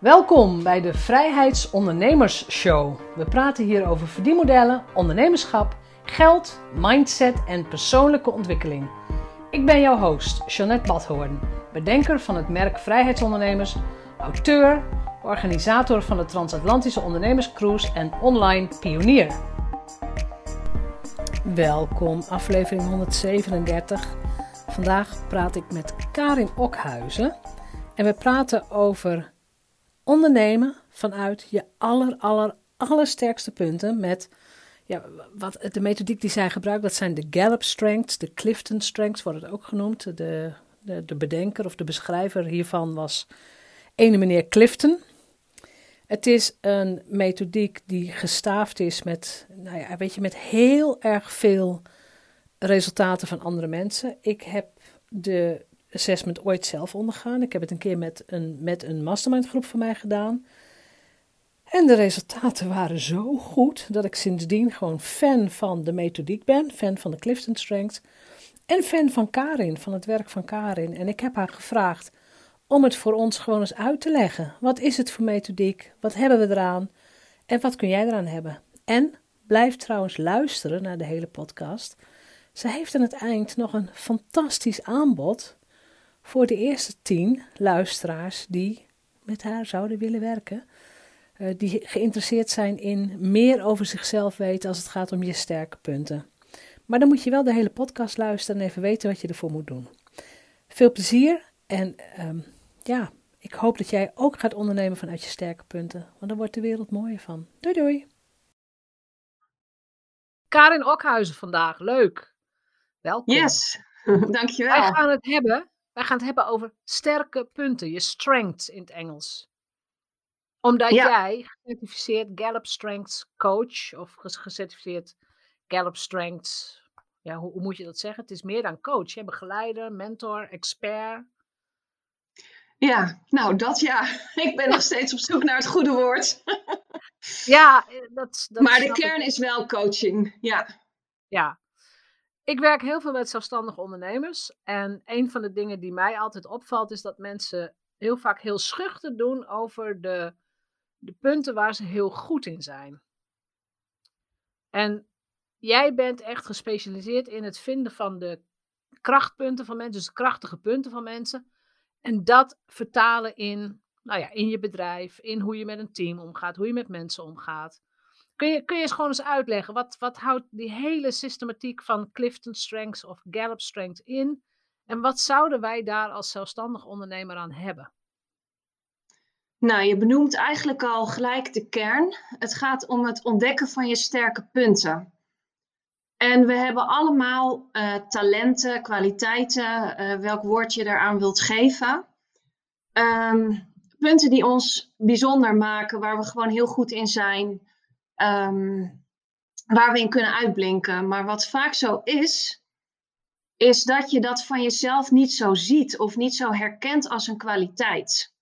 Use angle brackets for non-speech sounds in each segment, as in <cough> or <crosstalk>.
Welkom bij de Vrijheidsondernemers Show. We praten hier over verdienmodellen, ondernemerschap, geld, mindset en persoonlijke ontwikkeling. Ik ben jouw host, Jeanette Badhoorn, bedenker van het merk Vrijheidsondernemers, auteur, organisator van de Transatlantische Ondernemerscruise en online pionier. Welkom, aflevering 137. Vandaag praat ik met Karin Okhuizen en we praten over ondernemen vanuit je aller, aller, allersterkste punten met ja, wat, de methodiek die zij gebruikt, dat zijn de Gallup Strengths, de Clifton Strengths wordt het ook genoemd. De, de, de bedenker of de beschrijver hiervan was ene meneer Clifton. Het is een methodiek die gestaafd is met, nou ja, weet je, met heel erg veel resultaten van andere mensen. Ik heb de assessment ooit zelf ondergaan. Ik heb het een keer met een, met een mastermind groep van mij gedaan. En de resultaten waren zo goed dat ik sindsdien gewoon fan van de methodiek ben, fan van de Clifton Strength en fan van Karin, van het werk van Karin. En ik heb haar gevraagd om het voor ons gewoon eens uit te leggen. Wat is het voor methodiek? Wat hebben we eraan? En wat kun jij eraan hebben? En blijf trouwens luisteren naar de hele podcast. Ze heeft aan het eind nog een fantastisch aanbod voor de eerste tien luisteraars die met haar zouden willen werken. Uh, die geïnteresseerd zijn in meer over zichzelf weten als het gaat om je sterke punten. Maar dan moet je wel de hele podcast luisteren en even weten wat je ervoor moet doen. Veel plezier en um, ja, ik hoop dat jij ook gaat ondernemen vanuit je sterke punten, want dan wordt de wereld mooier van. Doei doei! Karin Okhuizen vandaag, leuk. Welkom. Yes, <laughs> dankjewel. Wij gaan het hebben wij gaan het hebben over sterke punten, je strengths in het Engels. Omdat jij gecertificeerd Gallup Strengths coach of gecertificeerd Gallup Strengths, ja, hoe, hoe, moet je dat zeggen? Het is meer dan coach, hè? begeleider, mentor, expert. Ja, nou dat ja. <laughs> Ik ben nog steeds op zoek naar het goede woord. ja, eh, dat, <laughs> dat maar de kern is wel coaching, ja. Ja, ik werk heel veel met zelfstandige ondernemers. En een van de dingen die mij altijd opvalt, is dat mensen heel vaak heel schuchter doen over de, de punten waar ze heel goed in zijn. En jij bent echt gespecialiseerd in het vinden van de krachtpunten van mensen, dus de krachtige punten van mensen. En dat vertalen in, nou ja, in je bedrijf, in hoe je met een team omgaat, hoe je met mensen omgaat. Kun je, kun je eens gewoon eens uitleggen, wat, wat houdt die hele systematiek van Clifton Strengths of Gallup Strengths in? En wat zouden wij daar als zelfstandig ondernemer aan hebben? Nou, je benoemt eigenlijk al gelijk de kern. Het gaat om het ontdekken van je sterke punten. En we hebben allemaal uh, talenten, kwaliteiten, uh, welk woord je daaraan wilt geven. Um, punten die ons bijzonder maken, waar we gewoon heel goed in zijn, um, waar we in kunnen uitblinken. Maar wat vaak zo is, is dat je dat van jezelf niet zo ziet of niet zo herkent als een kwaliteit.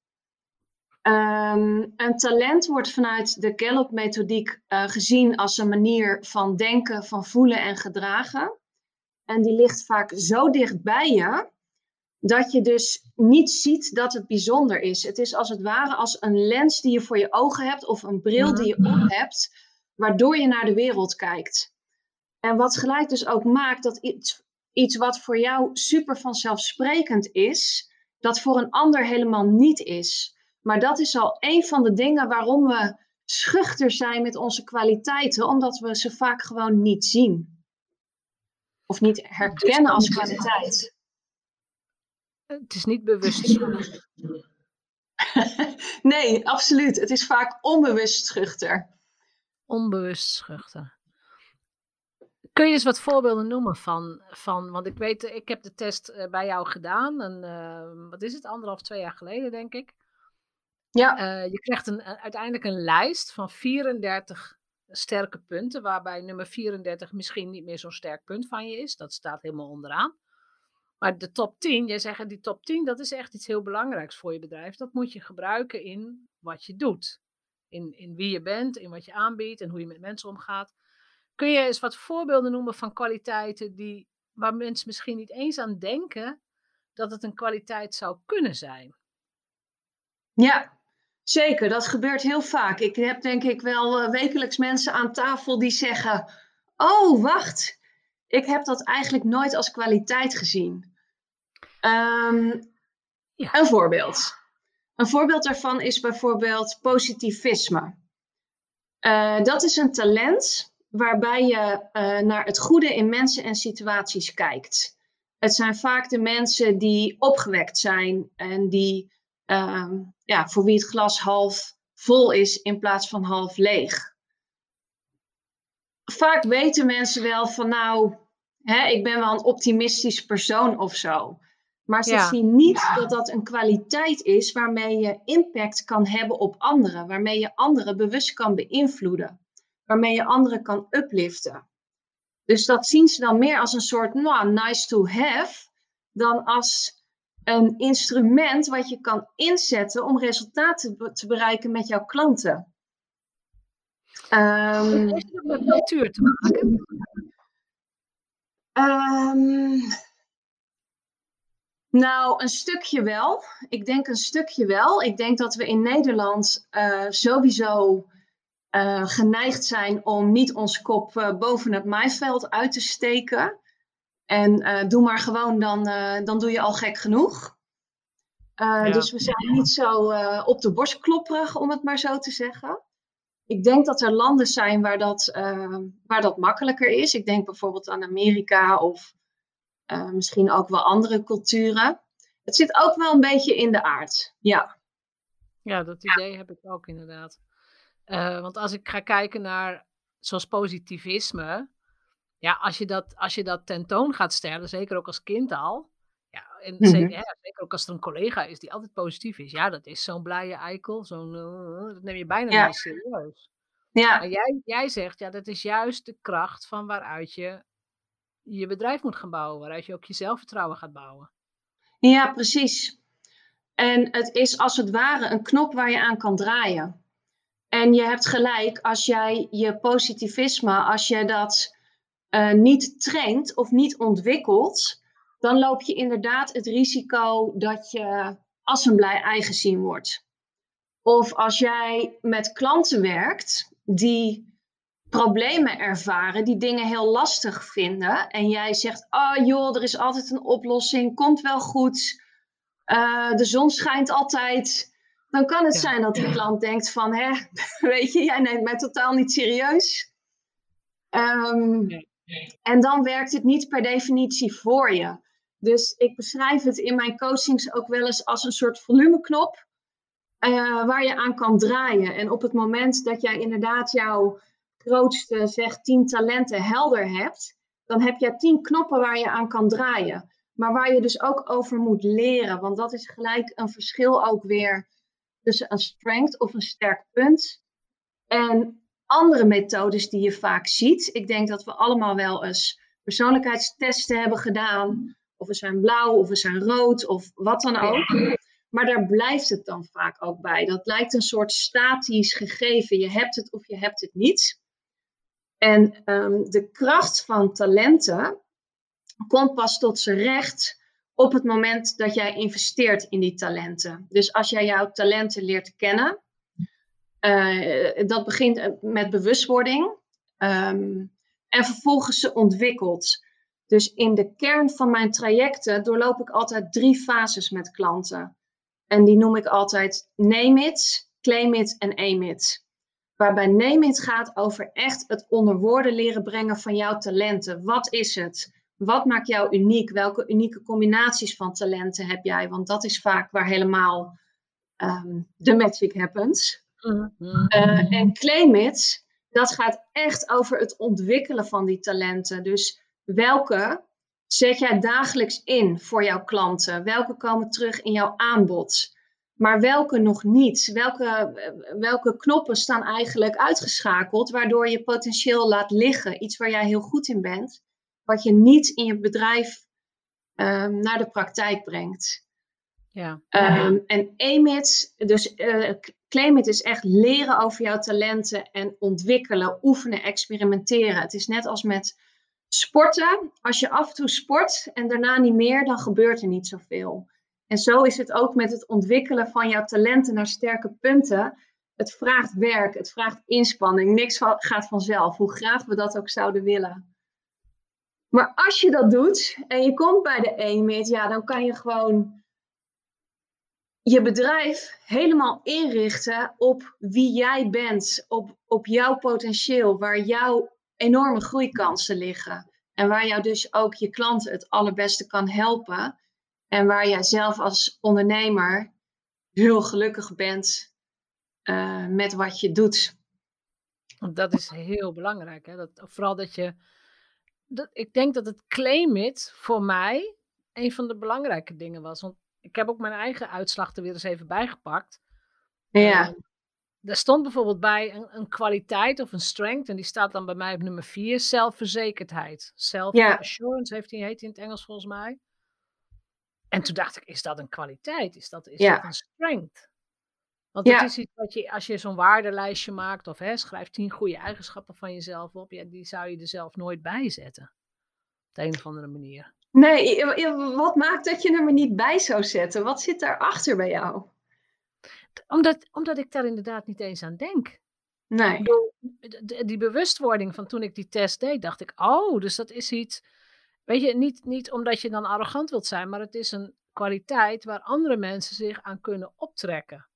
Um, een talent wordt vanuit de Gallup-methodiek uh, gezien als een manier van denken, van voelen en gedragen. En die ligt vaak zo dicht bij je dat je dus niet ziet dat het bijzonder is. Het is als het ware als een lens die je voor je ogen hebt of een bril die je op hebt, waardoor je naar de wereld kijkt. En wat gelijk dus ook maakt dat iets, iets wat voor jou super vanzelfsprekend is, dat voor een ander helemaal niet is. Maar dat is al een van de dingen waarom we schuchter zijn met onze kwaliteiten, omdat we ze vaak gewoon niet zien. Of niet herkennen als kwaliteit. Het is niet bewust. <laughs> nee, absoluut. Het is vaak onbewust schuchter onbewust schuchter. Kun je eens wat voorbeelden noemen van, van want ik weet, ik heb de test eh, bij jou gedaan, en, uh, wat is het, anderhalf, twee jaar geleden denk ik. Ja. Uh, je krijgt een, uiteindelijk een lijst van 34 sterke punten, waarbij nummer 34 misschien niet meer zo'n sterk punt van je is. Dat staat helemaal onderaan. Maar de top 10, jij zegt die top 10, dat is echt iets heel belangrijks voor je bedrijf. Dat moet je gebruiken in wat je doet in, in wie je bent, in wat je aanbiedt en hoe je met mensen omgaat. Kun je eens wat voorbeelden noemen van kwaliteiten die, waar mensen misschien niet eens aan denken dat het een kwaliteit zou kunnen zijn? Ja, Zeker, dat gebeurt heel vaak. Ik heb denk ik wel uh, wekelijks mensen aan tafel die zeggen: Oh, wacht, ik heb dat eigenlijk nooit als kwaliteit gezien. Um, ja. Een voorbeeld. Een voorbeeld daarvan is bijvoorbeeld positivisme. Uh, dat is een talent waarbij je uh, naar het goede in mensen en situaties kijkt. Het zijn vaak de mensen die opgewekt zijn en die, uh, ja, voor wie het glas half vol is in plaats van half leeg. Vaak weten mensen wel van nou, hè, ik ben wel een optimistisch persoon of zo. Maar ze zien niet dat dat een kwaliteit is waarmee je impact kan hebben op anderen, waarmee je anderen bewust kan beïnvloeden, waarmee je anderen kan upliften. Dus dat zien ze dan meer als een soort nou, nice to have, dan als een instrument wat je kan inzetten om resultaten te bereiken met jouw klanten. Um, Heeft het met cultuur te maken? Um, nou, een stukje wel. Ik denk een stukje wel. Ik denk dat we in Nederland uh, sowieso uh, geneigd zijn om niet ons kop uh, boven het maaiveld uit te steken. En doe maar gewoon, dan, dan doe je al gek genoeg. Ja. Dus we zijn niet zo op de borst klopperig, om het maar zo te zeggen. Ik denk dat er landen zijn waar dat, waar dat makkelijker is. Ik denk bijvoorbeeld aan Amerika of uh, misschien ook wel andere culturen. Het zit ook wel een beetje in de aard, ja. Ja, dat idee heb ik ook inderdaad. Uh, want als ik ga kijken naar zoals positivisme, ja, als je dat, als je dat tentoon gaat stellen, zeker ook als kind al, ja, en mm-hmm. zeker, ja, zeker, ook als er een collega is die altijd positief is, ja, dat is zo'n blije eikel, zo'n, uh, dat neem je bijna ja. niet serieus. Ja. Maar jij, jij zegt, ja, dat is juist de kracht van waaruit je je bedrijf moet gaan bouwen, waaruit je ook je zelfvertrouwen gaat bouwen. Ja, precies. En het is als het ware een knop waar je aan kan draaien. En je hebt gelijk, als jij je positivisme, als je dat uh, niet traint of niet ontwikkelt, dan loop je inderdaad het risico dat je als een blij wordt. Of als jij met klanten werkt die problemen ervaren, die dingen heel lastig vinden. En jij zegt, oh joh, er is altijd een oplossing, komt wel goed, uh, de zon schijnt altijd. Dan kan het zijn dat die klant denkt van, hè, <laughs> weet je, jij neemt mij totaal niet serieus. Um, en dan werkt het niet per definitie voor je. Dus ik beschrijf het in mijn coachings ook wel eens als een soort volumeknop. Uh, waar je aan kan draaien. En op het moment dat jij inderdaad jouw grootste, zeg, tien talenten helder hebt, dan heb je tien knoppen waar je aan kan draaien. Maar waar je dus ook over moet leren. Want dat is gelijk een verschil ook weer tussen een strength of een sterk punt en andere methodes die je vaak ziet. Ik denk dat we allemaal wel eens persoonlijkheidstesten hebben gedaan. Of we zijn blauw, of we zijn rood, of wat dan ook. Maar daar blijft het dan vaak ook bij. Dat lijkt een soort statisch gegeven. Je hebt het of je hebt het niet. En um, de kracht van talenten komt pas tot zijn recht op het moment dat jij investeert in die talenten. Dus als jij jouw talenten leert kennen, uh, dat begint met bewustwording um, en vervolgens ze ontwikkelt. Dus in de kern van mijn trajecten doorloop ik altijd drie fases met klanten. En die noem ik altijd name it, claim it en aim it. Waarbij Name It gaat over echt het onder woorden leren brengen van jouw talenten. Wat is het? Wat maakt jou uniek? Welke unieke combinaties van talenten heb jij? Want dat is vaak waar helemaal um, de magic happens. Mm-hmm. Uh, en Claim It, dat gaat echt over het ontwikkelen van die talenten. Dus welke zet jij dagelijks in voor jouw klanten? Welke komen terug in jouw aanbod? Maar welke nog niet? Welke, welke knoppen staan eigenlijk uitgeschakeld, waardoor je potentieel laat liggen? Iets waar jij heel goed in bent, wat je niet in je bedrijf um, naar de praktijk brengt. Ja. Um, en EMIT, dus uh, claim it is echt leren over jouw talenten en ontwikkelen, oefenen, experimenteren. Het is net als met sporten. Als je af en toe sport en daarna niet meer, dan gebeurt er niet zoveel. En zo is het ook met het ontwikkelen van jouw talenten naar sterke punten. Het vraagt werk, het vraagt inspanning. Niks gaat vanzelf, hoe graag we dat ook zouden willen. Maar als je dat doet en je komt bij de EMIT, ja, dan kan je gewoon je bedrijf helemaal inrichten op wie jij bent, op, op jouw potentieel, waar jouw enorme groeikansen liggen. En waar jou dus ook je klanten het allerbeste kan helpen. En waar jij zelf als ondernemer heel gelukkig bent uh, met wat je doet. Dat is heel belangrijk. Hè? Dat, vooral dat je. Dat, ik denk dat het claim it voor mij een van de belangrijke dingen was. Want ik heb ook mijn eigen uitslag er weer eens even bijgepakt. Ja. Uh, er stond bijvoorbeeld bij een, een, kwaliteit of een strength, en die staat dan bij mij op nummer vier, zelfverzekerdheid. Self-assurance heeft hij, heet hij in het Engels volgens mij. En toen dacht ik, is dat een kwaliteit? Is dat, is dat een strength? Want het is iets wat je, als je zo'n waardelijstje maakt of hè, schrijft tien goede eigenschappen van jezelf op, ja, die zou je er zelf nooit bij zetten. Op de een of andere manier. Nee, wat maakt dat je er niet bij zou zetten? Wat zit daarachter bij jou? Omdat, omdat ik daar inderdaad niet eens aan denk. Nee. Die bewustwording van toen ik die test deed, dacht ik, oh, dus dat is iets. Weet je, niet, niet omdat je dan arrogant wilt zijn, maar het is een kwaliteit waar andere mensen zich aan kunnen optrekken.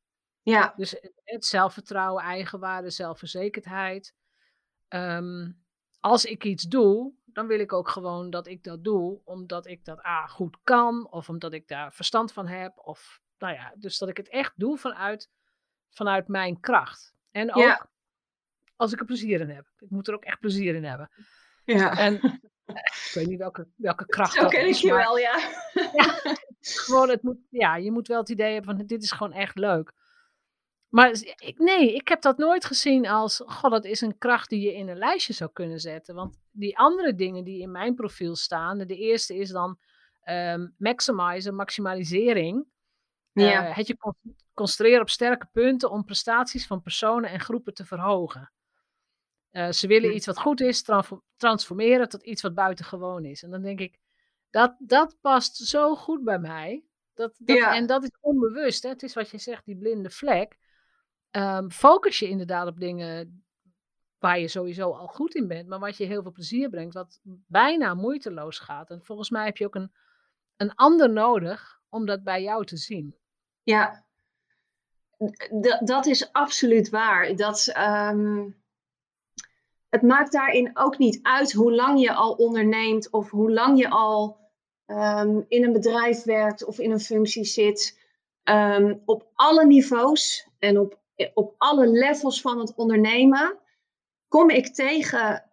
Ja. Dus het zelfvertrouwen, eigenwaarde, zelfverzekerdheid. Um, als ik iets doe, dan wil ik ook gewoon dat ik dat doe, omdat ik dat A goed kan, of omdat ik daar verstand van heb, of nou ja, dus dat ik het echt doe vanuit, vanuit mijn kracht. En ook als ik er plezier in heb. Ik moet er ook echt plezier in hebben. Ja. En ik weet niet welke, welke <laughs> kracht Zo ken ik je wel, ja. <laughs> ja. Gewoon, het moet, ja, je moet wel het idee hebben van dit is gewoon echt leuk. Maar ik, nee, ik heb dat nooit gezien als, god, dat is een kracht die je in een lijstje zou kunnen zetten. Want die andere dingen die in mijn profiel staan, de eerste is dan um, maximizen, maximalisering. Ja. Uh, het je concentreren op sterke punten om prestaties van personen en groepen te verhogen. Uh, ze willen iets wat goed is, transformeren tot iets wat buitengewoon is. En dan denk ik, dat, dat past zo goed bij mij. Dat, dat, Ja. En dat is onbewust. Hè? Het is wat je zegt, die blinde vlek. Um, focus je inderdaad op dingen waar je sowieso al goed in bent, maar wat je heel veel plezier brengt, wat bijna moeiteloos gaat. En volgens mij heb je ook een, een ander nodig om dat bij jou te zien. Ja, D dat is absoluut waar. Dat, um, het maakt daarin ook niet uit hoe lang je al onderneemt of hoe lang je al um, in een bedrijf werkt of in een functie zit. Um, op alle niveaus en op, op alle levels van het ondernemen kom ik tegen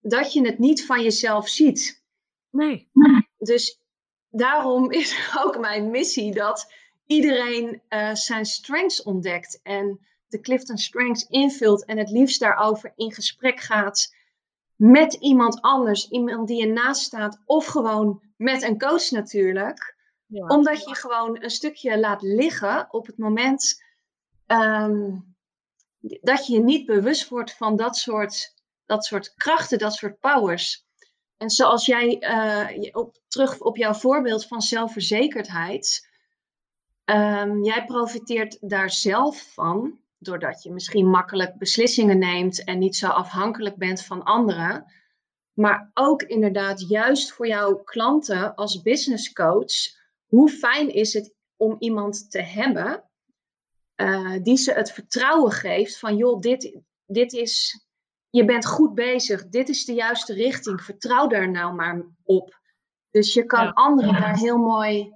dat je het niet van jezelf ziet. Nee. Dus daarom is <laughs> ook mijn missie dat iedereen uh, zijn strengths ontdekt en de Clifton Strengths invult en het liefst daarover in gesprek gaat met iemand anders, iemand die je naast staat, of gewoon met een coach natuurlijk. Ja. Omdat je gewoon een stukje laat liggen op het moment um, dat je je niet bewust wordt van dat soort, dat soort krachten, dat soort powers. En zoals jij uh, op, terug op jouw voorbeeld van zelfverzekerdheid, um, jij profiteert daar zelf van, doordat je misschien makkelijk beslissingen neemt en niet zo afhankelijk bent van anderen. Maar ook inderdaad, juist voor jouw klanten als business coach, hoe fijn is het om iemand te hebben uh, die ze het vertrouwen geeft van, joh, dit, dit is, je bent goed bezig, dit is de juiste richting, vertrouw daar nou maar op. Dus je kan Ja. anderen daar heel mooi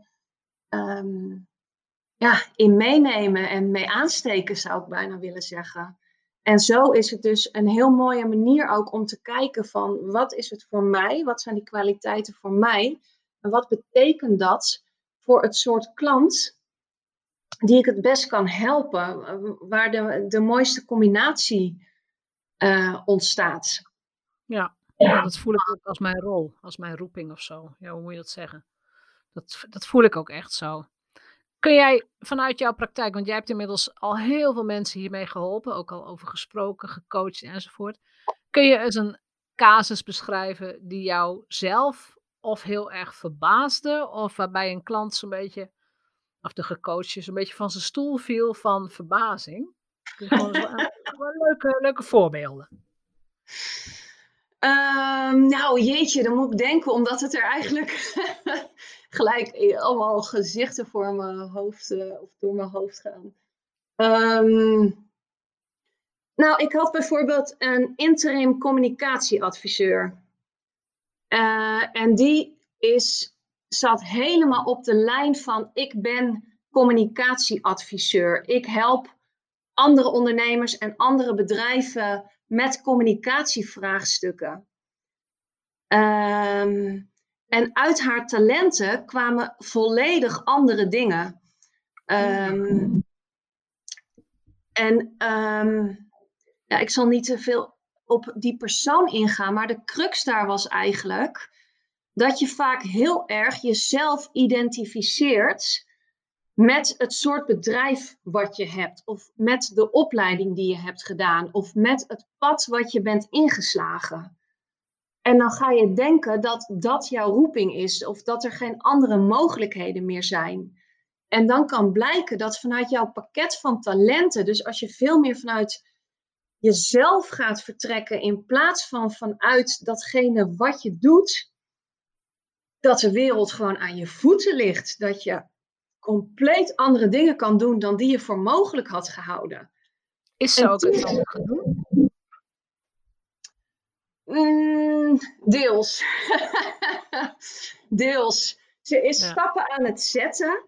um, ja, in meenemen en mee aansteken, zou ik bijna willen zeggen. En zo is het dus een heel mooie manier ook om te kijken van wat is het voor mij, wat zijn die kwaliteiten voor mij en wat betekent dat voor het soort klant die ik het best kan helpen, waar de, de mooiste combinatie uh, ontstaat. Ja. ja, dat voel ik ook als mijn rol, als mijn roeping of zo. Ja, hoe moet je dat zeggen? Dat, dat voel ik ook echt zo. Kun jij vanuit jouw praktijk, want jij hebt inmiddels al heel veel mensen hiermee geholpen, ook al over gesproken, gecoacht enzovoort. Kun je eens een casus beschrijven die jou zelf of heel erg verbaasde, of waarbij een klant zo'n beetje, of de gecoachte, zo'n beetje van zijn stoel viel van verbazing? Gewoon zo, <laughs> leuke, leuke voorbeelden. Um, nou, jeetje, dan moet ik denken, omdat het er eigenlijk gelijk allemaal gezichten voor mijn hoofd uh, of door mijn hoofd gaan. Um, nou, ik had bijvoorbeeld een interim communicatieadviseur. Uh, en die is, zat helemaal op de lijn van ik ben communicatieadviseur. Ik help andere ondernemers en andere bedrijven met communicatievraagstukken. Um, en uit haar talenten kwamen volledig andere dingen. Um, en um, ja, ik zal niet te veel op die persoon ingaan, maar de crux daar was eigenlijk dat je vaak heel erg jezelf identificeert met het soort bedrijf wat je hebt, of met de opleiding die je hebt gedaan, of met het pad wat je bent ingeslagen. En dan ga je denken dat dat jouw roeping is, of dat er geen andere mogelijkheden meer zijn. En dan kan blijken dat vanuit jouw pakket van talenten, dus als je veel meer vanuit jezelf gaat vertrekken in plaats van vanuit datgene wat je doet, dat de wereld gewoon aan je voeten ligt. Dat je compleet andere dingen kan doen dan die je voor mogelijk had gehouden. Is ze ook het doen? Mm, deels. <laughs> deels. Ze is stappen aan het zetten.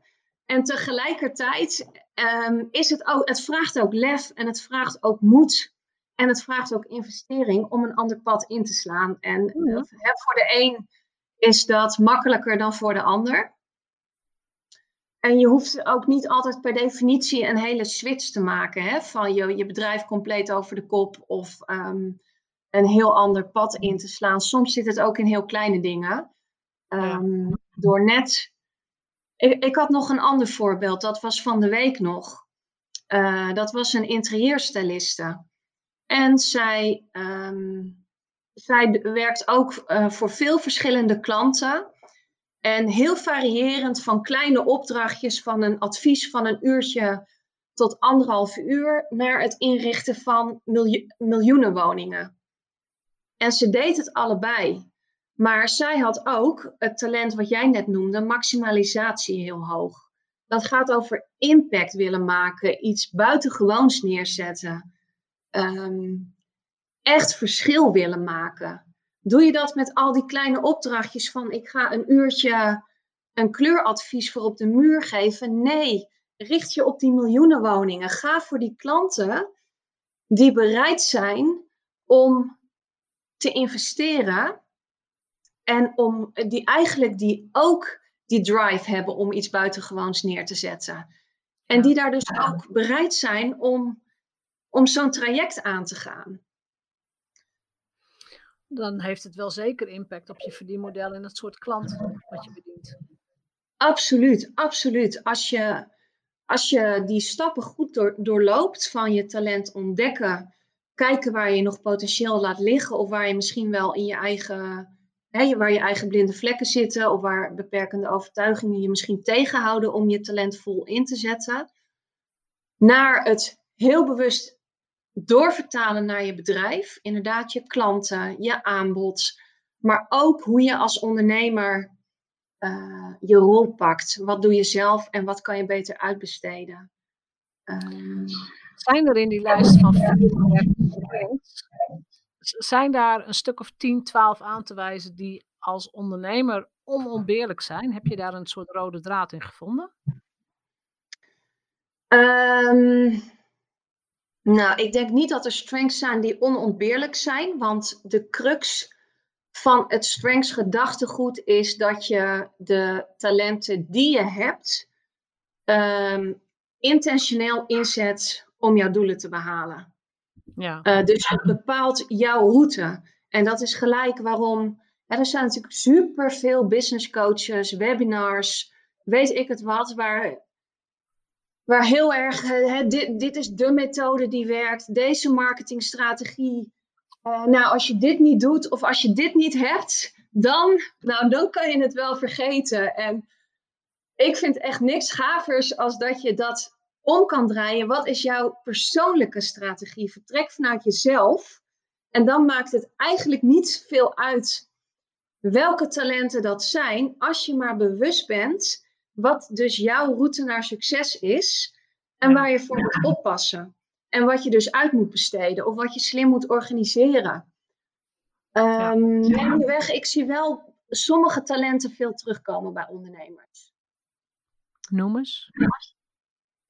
En tegelijkertijd um, is het ook, het vraagt ook lef en het vraagt ook moed. En het vraagt ook investering om een ander pad in te slaan. En uh, voor de een is dat makkelijker dan voor de ander. En je hoeft ook niet altijd per definitie een hele switch te maken. Hè? Van je, je bedrijf compleet over de kop of um, een heel ander pad in te slaan. Soms zit het ook in heel kleine dingen. Um, door net. Ik, ik, had nog een ander voorbeeld, dat was van de week nog. Uh, dat was een interieurstyliste. En zij, um, zij werkt ook uh, voor veel verschillende klanten. En heel variërend van kleine opdrachtjes van een advies van een uurtje tot anderhalf uur naar het inrichten van miljo miljoenen woningen. En ze deed het allebei. Maar zij had ook het talent wat jij net noemde, maximalisatie heel hoog. Dat gaat over impact willen maken, iets buitengewoons neerzetten. Um, echt verschil willen maken. Doe je dat met al die kleine opdrachtjes van ik ga een uurtje een kleuradvies voor op de muur geven? Nee, richt je op die miljoenen woningen. Ga voor die klanten die bereid zijn om te investeren en om die eigenlijk die ook die drive hebben om iets buitengewoons neer te zetten. En die daar dus ook bereid zijn om, om zo'n traject aan te gaan. Dan heeft het wel zeker impact op je verdienmodel en het soort klant wat je bedient. Absoluut, absoluut. Als je, als je die stappen goed door, doorloopt van je talent ontdekken, kijken waar je nog potentieel laat liggen of waar je misschien wel in je eigen, hè, waar je eigen blinde vlekken zitten of waar beperkende overtuigingen je misschien tegenhouden om je talent vol in te zetten, naar het heel bewust doorvertalen naar je bedrijf, inderdaad je klanten, je aanbod, maar ook hoe je als ondernemer uh, je rol pakt. Wat doe je zelf en wat kan je beter uitbesteden? Um, zijn er in die lijst van 34 zijn daar een stuk of 10, 12 aan te wijzen die als ondernemer onontbeerlijk zijn? Heb je daar een soort rode draad in gevonden? Um, nou, ik denk niet dat er strengths zijn die onontbeerlijk zijn, want de crux van het strengths gedachtegoed is dat je de talenten die je hebt um, intentioneel inzet om jouw doelen te behalen. Ja. Uh, dus het bepaalt jouw route. En dat is gelijk waarom. Hè, er zijn natuurlijk superveel business coaches, webinars, weet ik het wat, waar, waar heel erg. Hè, dit, dit is de methode die werkt, deze marketingstrategie. Uh, nou, als je dit niet doet of als je dit niet hebt, dan, nou, dan kan je het wel vergeten. En ik vind echt niks gavers als dat je dat om kan draaien. Wat is jouw persoonlijke strategie? Vertrek vanuit jezelf. En dan maakt het eigenlijk niet veel uit welke talenten dat zijn, als je maar bewust bent wat dus jouw route naar succes is en waar je voor moet oppassen. En wat je dus uit moet besteden of wat je slim moet organiseren. Um, neem je weg, ik zie wel sommige talenten veel terugkomen bij ondernemers. Noem eens.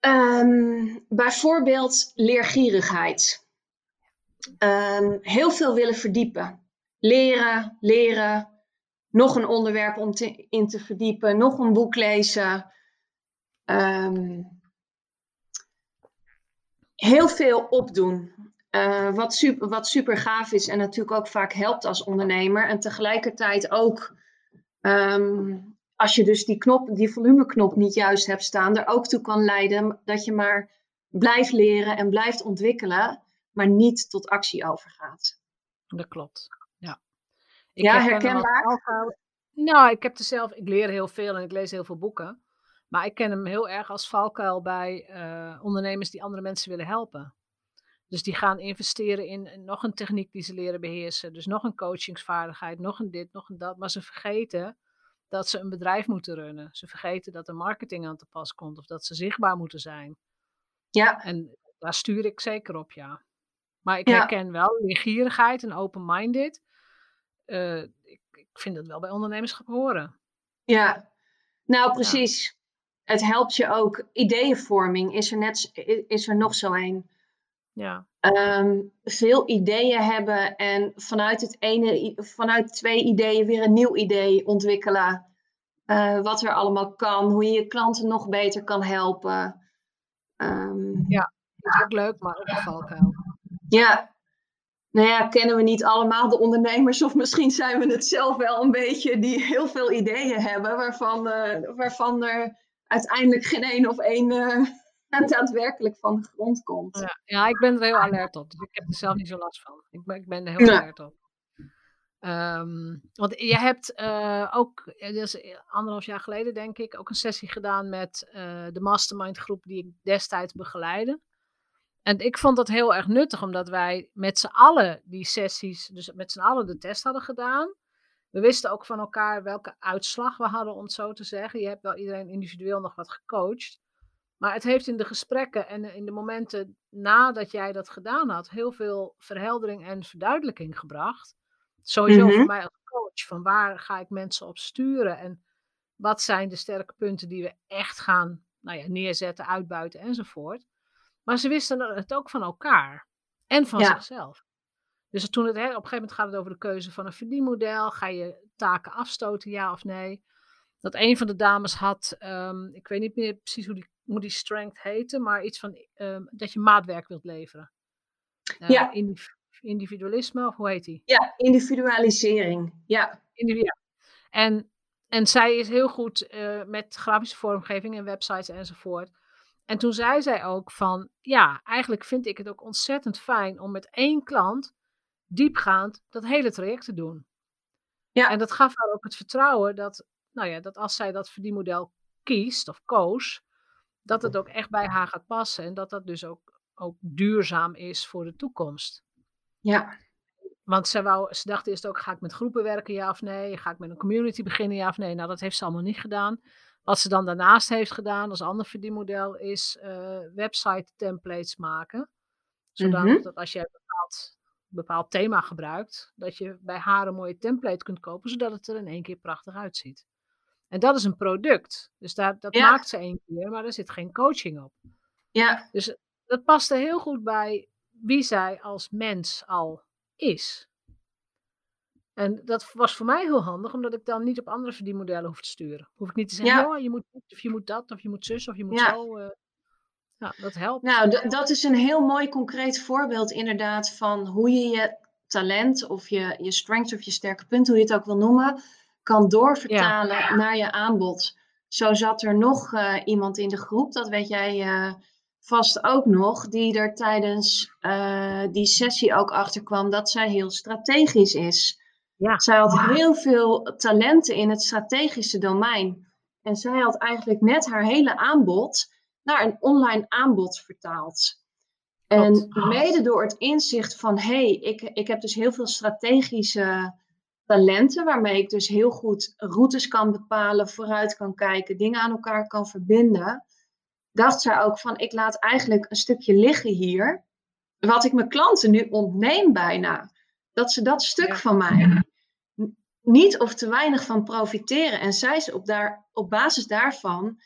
Um, bijvoorbeeld leergierigheid. Um, heel veel willen verdiepen. Leren, leren, nog een onderwerp om te, in te verdiepen, nog een boek lezen. Um, heel veel opdoen. Uh, wat, super, wat super gaaf is en natuurlijk ook vaak helpt als ondernemer. En tegelijkertijd ook, als je dus die knop, die volumeknop niet juist hebt staan, er ook toe kan leiden dat je maar blijft leren en blijft ontwikkelen, maar niet tot actie overgaat. Dat klopt. Ja, ik ja herkenbaar. Nou, ik heb er zelf, ik leer heel veel en ik lees heel veel boeken. Maar ik ken hem heel erg als valkuil bij uh, ondernemers die andere mensen willen helpen. Dus die gaan investeren in nog een techniek die ze leren beheersen. Dus nog een coachingsvaardigheid, nog een dit, nog een dat. Maar ze vergeten dat ze een bedrijf moeten runnen. Ze vergeten dat er marketing aan te pas komt of dat ze zichtbaar moeten zijn. Ja. En daar stuur ik zeker op, ja. Maar ik herken wel leergierigheid en open-minded. Uh, ik, ik, vind dat wel bij ondernemerschap horen. Ja, nou precies. Het helpt je ook. Ideeënvorming is er, net, is er nog zo een. Ja. Um, veel ideeën hebben en vanuit, het ene, vanuit twee ideeën weer een nieuw idee ontwikkelen. Uh, wat er allemaal kan, hoe je je klanten nog beter kan helpen. Um, ja, dat is ook leuk, maar ook een valkuil. Ja, nou ja, kennen we niet allemaal de ondernemers, of misschien zijn we het zelf wel een beetje, die heel veel ideeën hebben, waarvan, uh, waarvan er uiteindelijk geen één of één uh, <laughs> daadwerkelijk van de grond komt. Ja, ja, ik ben er heel alert op, dus ik heb er zelf niet zo last van. Ik ben, ik ben er heel alert op. Um, want je hebt uh, ook, dus anderhalf jaar geleden denk ik, ook een sessie gedaan met uh, de mastermind groep die ik destijds begeleide. En ik vond dat heel erg nuttig, omdat wij met z'n allen die sessies, dus met z'n allen de test hadden gedaan. We wisten ook van elkaar welke uitslag we hadden, om het zo te zeggen. Je hebt wel iedereen individueel nog wat gecoacht. Maar het heeft in de gesprekken en in de momenten nadat jij dat gedaan had, heel veel verheldering en verduidelijking gebracht. Sowieso voor mhm. mij als coach, van waar ga ik mensen op sturen en wat zijn de sterke punten die we echt gaan nou ja, neerzetten, uitbuiten enzovoort. Maar ze wisten het ook van elkaar en van zichzelf. Dus toen het, hè, op een gegeven moment gaat het over de keuze van een verdienmodel. Ga je taken afstoten, ja of nee? Dat een van de dames had, um, ik weet niet meer precies hoe die, hoe die strength heette, maar iets van um, dat je maatwerk wilt leveren. Uh, ja. individualisme, of hoe heet die? Ja, individualisering. Ja. ja. En, en zij is heel goed uh, met grafische vormgeving en websites enzovoort. En toen zei zij ook van, ja, eigenlijk vind ik het ook ontzettend fijn om met één klant diepgaand dat hele traject te doen. Ja. En dat gaf haar ook het vertrouwen dat, nou ja, dat als zij dat verdienmodel kiest of koos, dat het ook echt bij haar gaat passen en dat dat dus ook, ook duurzaam is voor de toekomst. Ja. Want ze, wou, ze dacht eerst ook, ga ik met groepen werken, ja of nee? Ga ik met een community beginnen, ja of nee? Nou, dat heeft ze allemaal niet gedaan. Wat ze dan daarnaast heeft gedaan als ander verdienmodel is uh, website templates maken. Zodat mm dat als je een bepaald, bepaald thema gebruikt, dat je bij haar een mooie template kunt kopen, zodat het er in één keer prachtig uitziet. En dat is een product. Dus daar, dat maakt ze één keer, maar er zit geen coaching op. Ja. Dus dat past er heel goed bij wie zij als mens al is. En dat was voor mij heel handig, omdat ik dan niet op andere verdienmodellen hoef te sturen. Hoef ik niet te zeggen, ja. je moet of je moet dat, of je moet zus, of je moet zo. Uh, ja, dat helpt. Nou, dat is een heel mooi concreet voorbeeld inderdaad van hoe je je talent of je, je strength of je sterke punt, hoe je het ook wil noemen, kan doorvertalen naar je aanbod. Zo zat er nog uh, iemand in de groep, dat weet jij uh, vast ook nog, die er tijdens die sessie ook achter kwam dat zij heel strategisch is. Ja. Zij had heel veel talenten in het strategische domein. En zij had eigenlijk net haar hele aanbod naar een online aanbod vertaald. En mede door het inzicht van, hé, hey, ik, ik heb dus heel veel strategische talenten, waarmee ik dus heel goed routes kan bepalen, vooruit kan kijken, dingen aan elkaar kan verbinden, dacht zij ook van, ik laat eigenlijk een stukje liggen hier, wat ik mijn klanten nu ontneem bijna. Dat ze dat stuk van mij niet of te weinig van profiteren. En zij is op, daar, op basis daarvan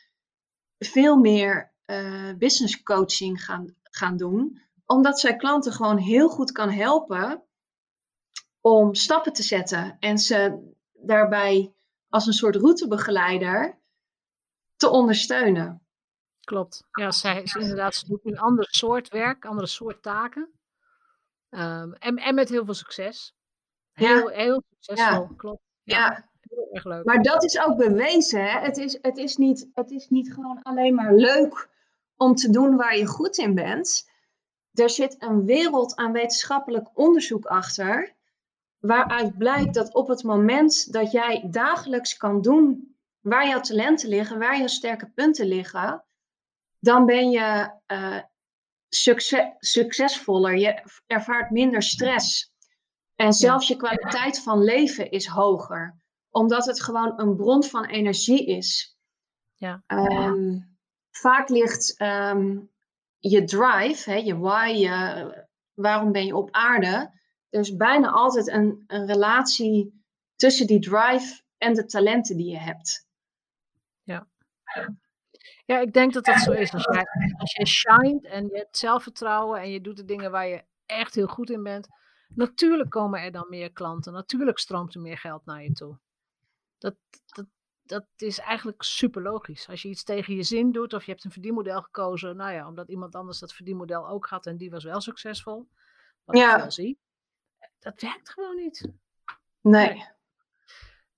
veel meer uh, business coaching gaan, gaan doen. Omdat zij klanten gewoon heel goed kan helpen om stappen te zetten. En ze daarbij als een soort routebegeleider te ondersteunen. Klopt. Ja, zij is inderdaad, ze doet een ander soort werk, andere soort taken. Um, en, en met heel veel succes. Heel, heel succesvol, klopt. Ja. Heel erg leuk. Maar dat is ook bewezen. Hè? Het, is, het, is niet, het is niet gewoon alleen maar leuk om te doen waar je goed in bent. Er zit een wereld aan wetenschappelijk onderzoek achter. Waaruit blijkt dat op het moment dat jij dagelijks kan doen waar jouw talenten liggen, waar jouw sterke punten liggen, dan ben je uh, succes, succesvoller. Je ervaart minder stress. En zelfs je kwaliteit van leven is hoger, omdat het gewoon een bron van energie is. Ja. Ehm, vaak ligt ehm, je drive, hè, je why, je, waarom ben je op aarde, er is bijna altijd een, een relatie tussen die drive en de talenten die je hebt. Ja. Ja, ik denk dat dat zo is. Als jij, als shined en je hebt zelfvertrouwen en je doet de dingen waar je echt heel goed in bent, Natuurlijk komen er dan meer klanten. Natuurlijk stroomt er meer geld naar je toe. Dat, dat, dat is eigenlijk super logisch. Als je iets tegen je zin doet of je hebt een verdienmodel gekozen, nou ja, omdat iemand anders dat verdienmodel ook had en die was wel succesvol. Wat ja. ik wel zie. Dat werkt gewoon niet. Nee.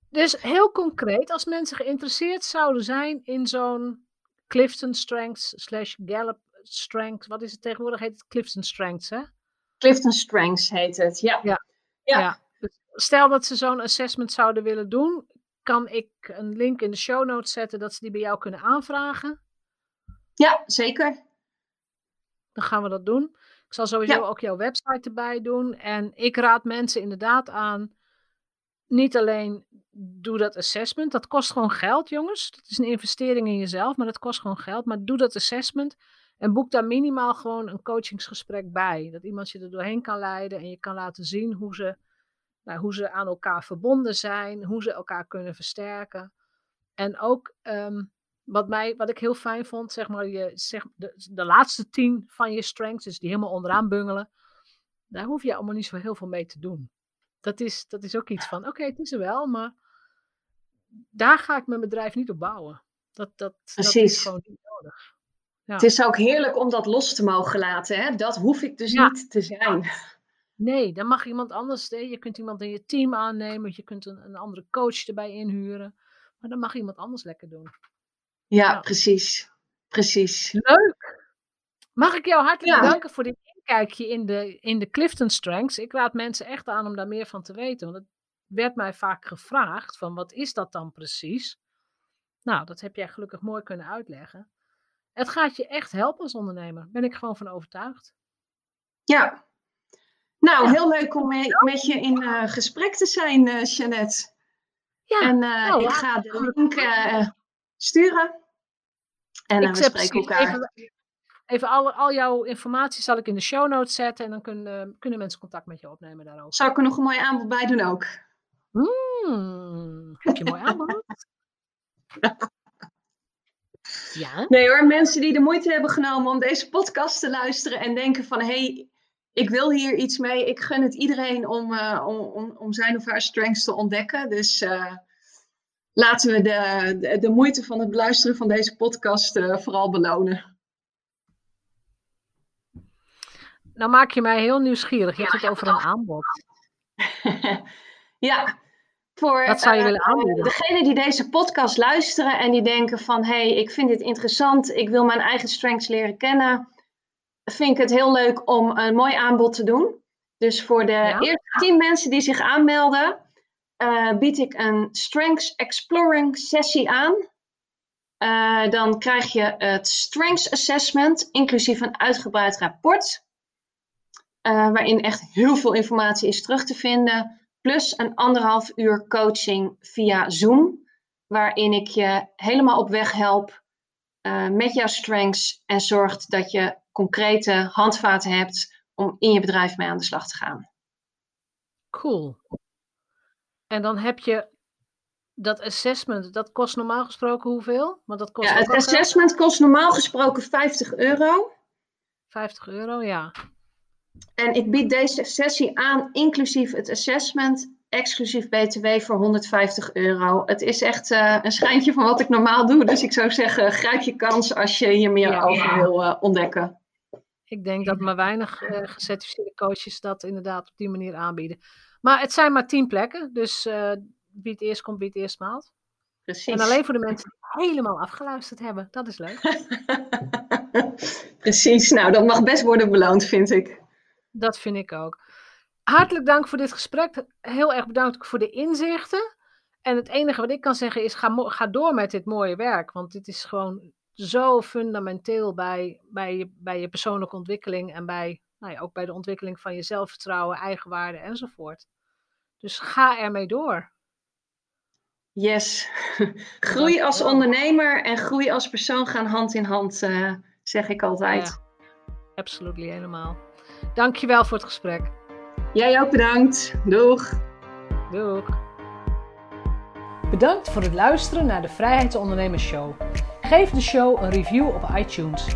Dus heel concreet, als mensen geïnteresseerd zouden zijn in zo'n Clifton Strengths slash Gallup Strengths, wat is het tegenwoordig? Heet het Clifton Strengths, hè? Clifton Strengths heet het, ja. ja. ja. Dus stel dat ze zo'n assessment zouden willen doen, kan ik een link in de show notes zetten dat ze die bij jou kunnen aanvragen? Ja, zeker. Dan gaan we dat doen. Ik zal sowieso ook jouw website erbij doen. En ik raad mensen inderdaad aan, niet alleen doe dat assessment, dat kost gewoon geld, jongens. Dat is een investering in jezelf, maar dat kost gewoon geld. Maar doe dat assessment. En boek daar minimaal gewoon een coachingsgesprek bij. Dat iemand je er doorheen kan leiden en je kan laten zien hoe ze, nou, hoe ze aan elkaar verbonden zijn, hoe ze elkaar kunnen versterken. En ook ehm, wat, mij, wat ik heel fijn vond, zeg maar, je, zeg, de, de laatste tien van je strengths, dus die helemaal onderaan bungelen, daar hoef je allemaal niet zo heel veel mee te doen. Dat is, dat is ook iets van, oké, het is er wel, maar daar ga ik mijn bedrijf niet op bouwen. Dat, dat, dat is gewoon niet nodig. Het is ook heerlijk om dat los te mogen laten. Hè? Dat hoef ik dus niet te zijn. Nee, dan mag iemand anders. Je kunt iemand in je team aannemen. Je kunt een, een andere coach erbij inhuren. Maar dan mag iemand anders lekker doen. Ja, precies. Precies. Leuk. Mag ik jou hartelijk bedanken voor dit inkijkje in de, in de Clifton Strengths. Ik raad mensen echt aan om daar meer van te weten. Want het werd mij vaak gevraagd van wat is dat dan precies? Nou, dat heb jij gelukkig mooi kunnen uitleggen. Het gaat je echt helpen als ondernemer. Ben ik gewoon van overtuigd. Ja. Nou, heel leuk om met je in uh, gesprek te zijn, uh, Jeannette. Ja. En uh, nou, ik ga de link sturen. En dan we spreken elkaar. Even, even al, al, jouw informatie zal ik in de show notes zetten. En dan kunnen, kunnen mensen contact met je opnemen daarover. Zou ik er nog een mooi aanbod bij doen ook? Mm, heb je een mooi aanbod? <laughs> Ja? Nee hoor, mensen die de moeite hebben genomen om deze podcast te luisteren en denken van hé, hey, ik wil hier iets mee. Ik gun het iedereen om, uh, om, om, zijn of haar strengths te ontdekken. Dus uh, laten we de, de, de, moeite van het beluisteren van deze podcast uh, vooral belonen. Nou maak je mij heel nieuwsgierig. Je hebt het over een aanbod. <laughs> ja, voor Wat zou je willen eh, aanbieden? degene die deze podcast luisteren en die denken van hé, hey, ik vind dit interessant, ik wil mijn eigen strengths leren kennen, vind ik het heel leuk om een mooi aanbod te doen. Dus voor de eerste tien mensen die zich aanmelden, eh, bied ik een Strengths Exploring sessie aan. Eh, dan krijg je het Strengths Assessment, inclusief een uitgebreid rapport. eh, waarin echt heel veel informatie is terug te vinden. Plus een anderhalf uur coaching via Zoom. Waarin ik je helemaal op weg help met jouw strengths. En zorgt dat je concrete handvaten hebt om in je bedrijf mee aan de slag te gaan. Cool. En dan heb je dat assessment, dat kost normaal gesproken hoeveel? Want dat kost Ja, het geld. assessment kost normaal gesproken 50 euro. 50 euro, ja. En ik bied deze sessie aan, inclusief het assessment, exclusief BTW voor 150 euro. Het is echt eh, een schijntje van wat ik normaal doe. Dus ik zou zeggen, grijp je kans als je hier meer Ja. over wil eh, ontdekken. Ik denk dat maar weinig eh, gecertificeerde coaches dat inderdaad op die manier aanbieden. Maar het zijn maar 10 plekken, dus eh wie het eerst komt, wie het eerst maalt. Precies. En alleen voor de mensen die helemaal afgeluisterd hebben, dat is leuk. <laughs> Precies, nou dat mag best worden beloond, vind ik. Dat vind ik ook. Hartelijk dank voor dit gesprek. Heel erg bedankt voor de inzichten. En het enige wat ik kan zeggen is: ga, ga door met dit mooie werk. Want dit is gewoon zo fundamenteel bij, bij, je, bij je persoonlijke ontwikkeling. En bij, nou ja, ook bij de ontwikkeling van je zelfvertrouwen, eigenwaarde enzovoort. Dus ga ermee door. Yes. <laughs> groei als ondernemer en groei als persoon gaan hand in hand, eh, zeg ik altijd. Absoluut helemaal. Dankjewel voor het gesprek. Jij ook bedankt. Doeg. Doeg. Bedankt voor het luisteren naar de Vrijheidsondernemers Show. Geef de show een review op iTunes.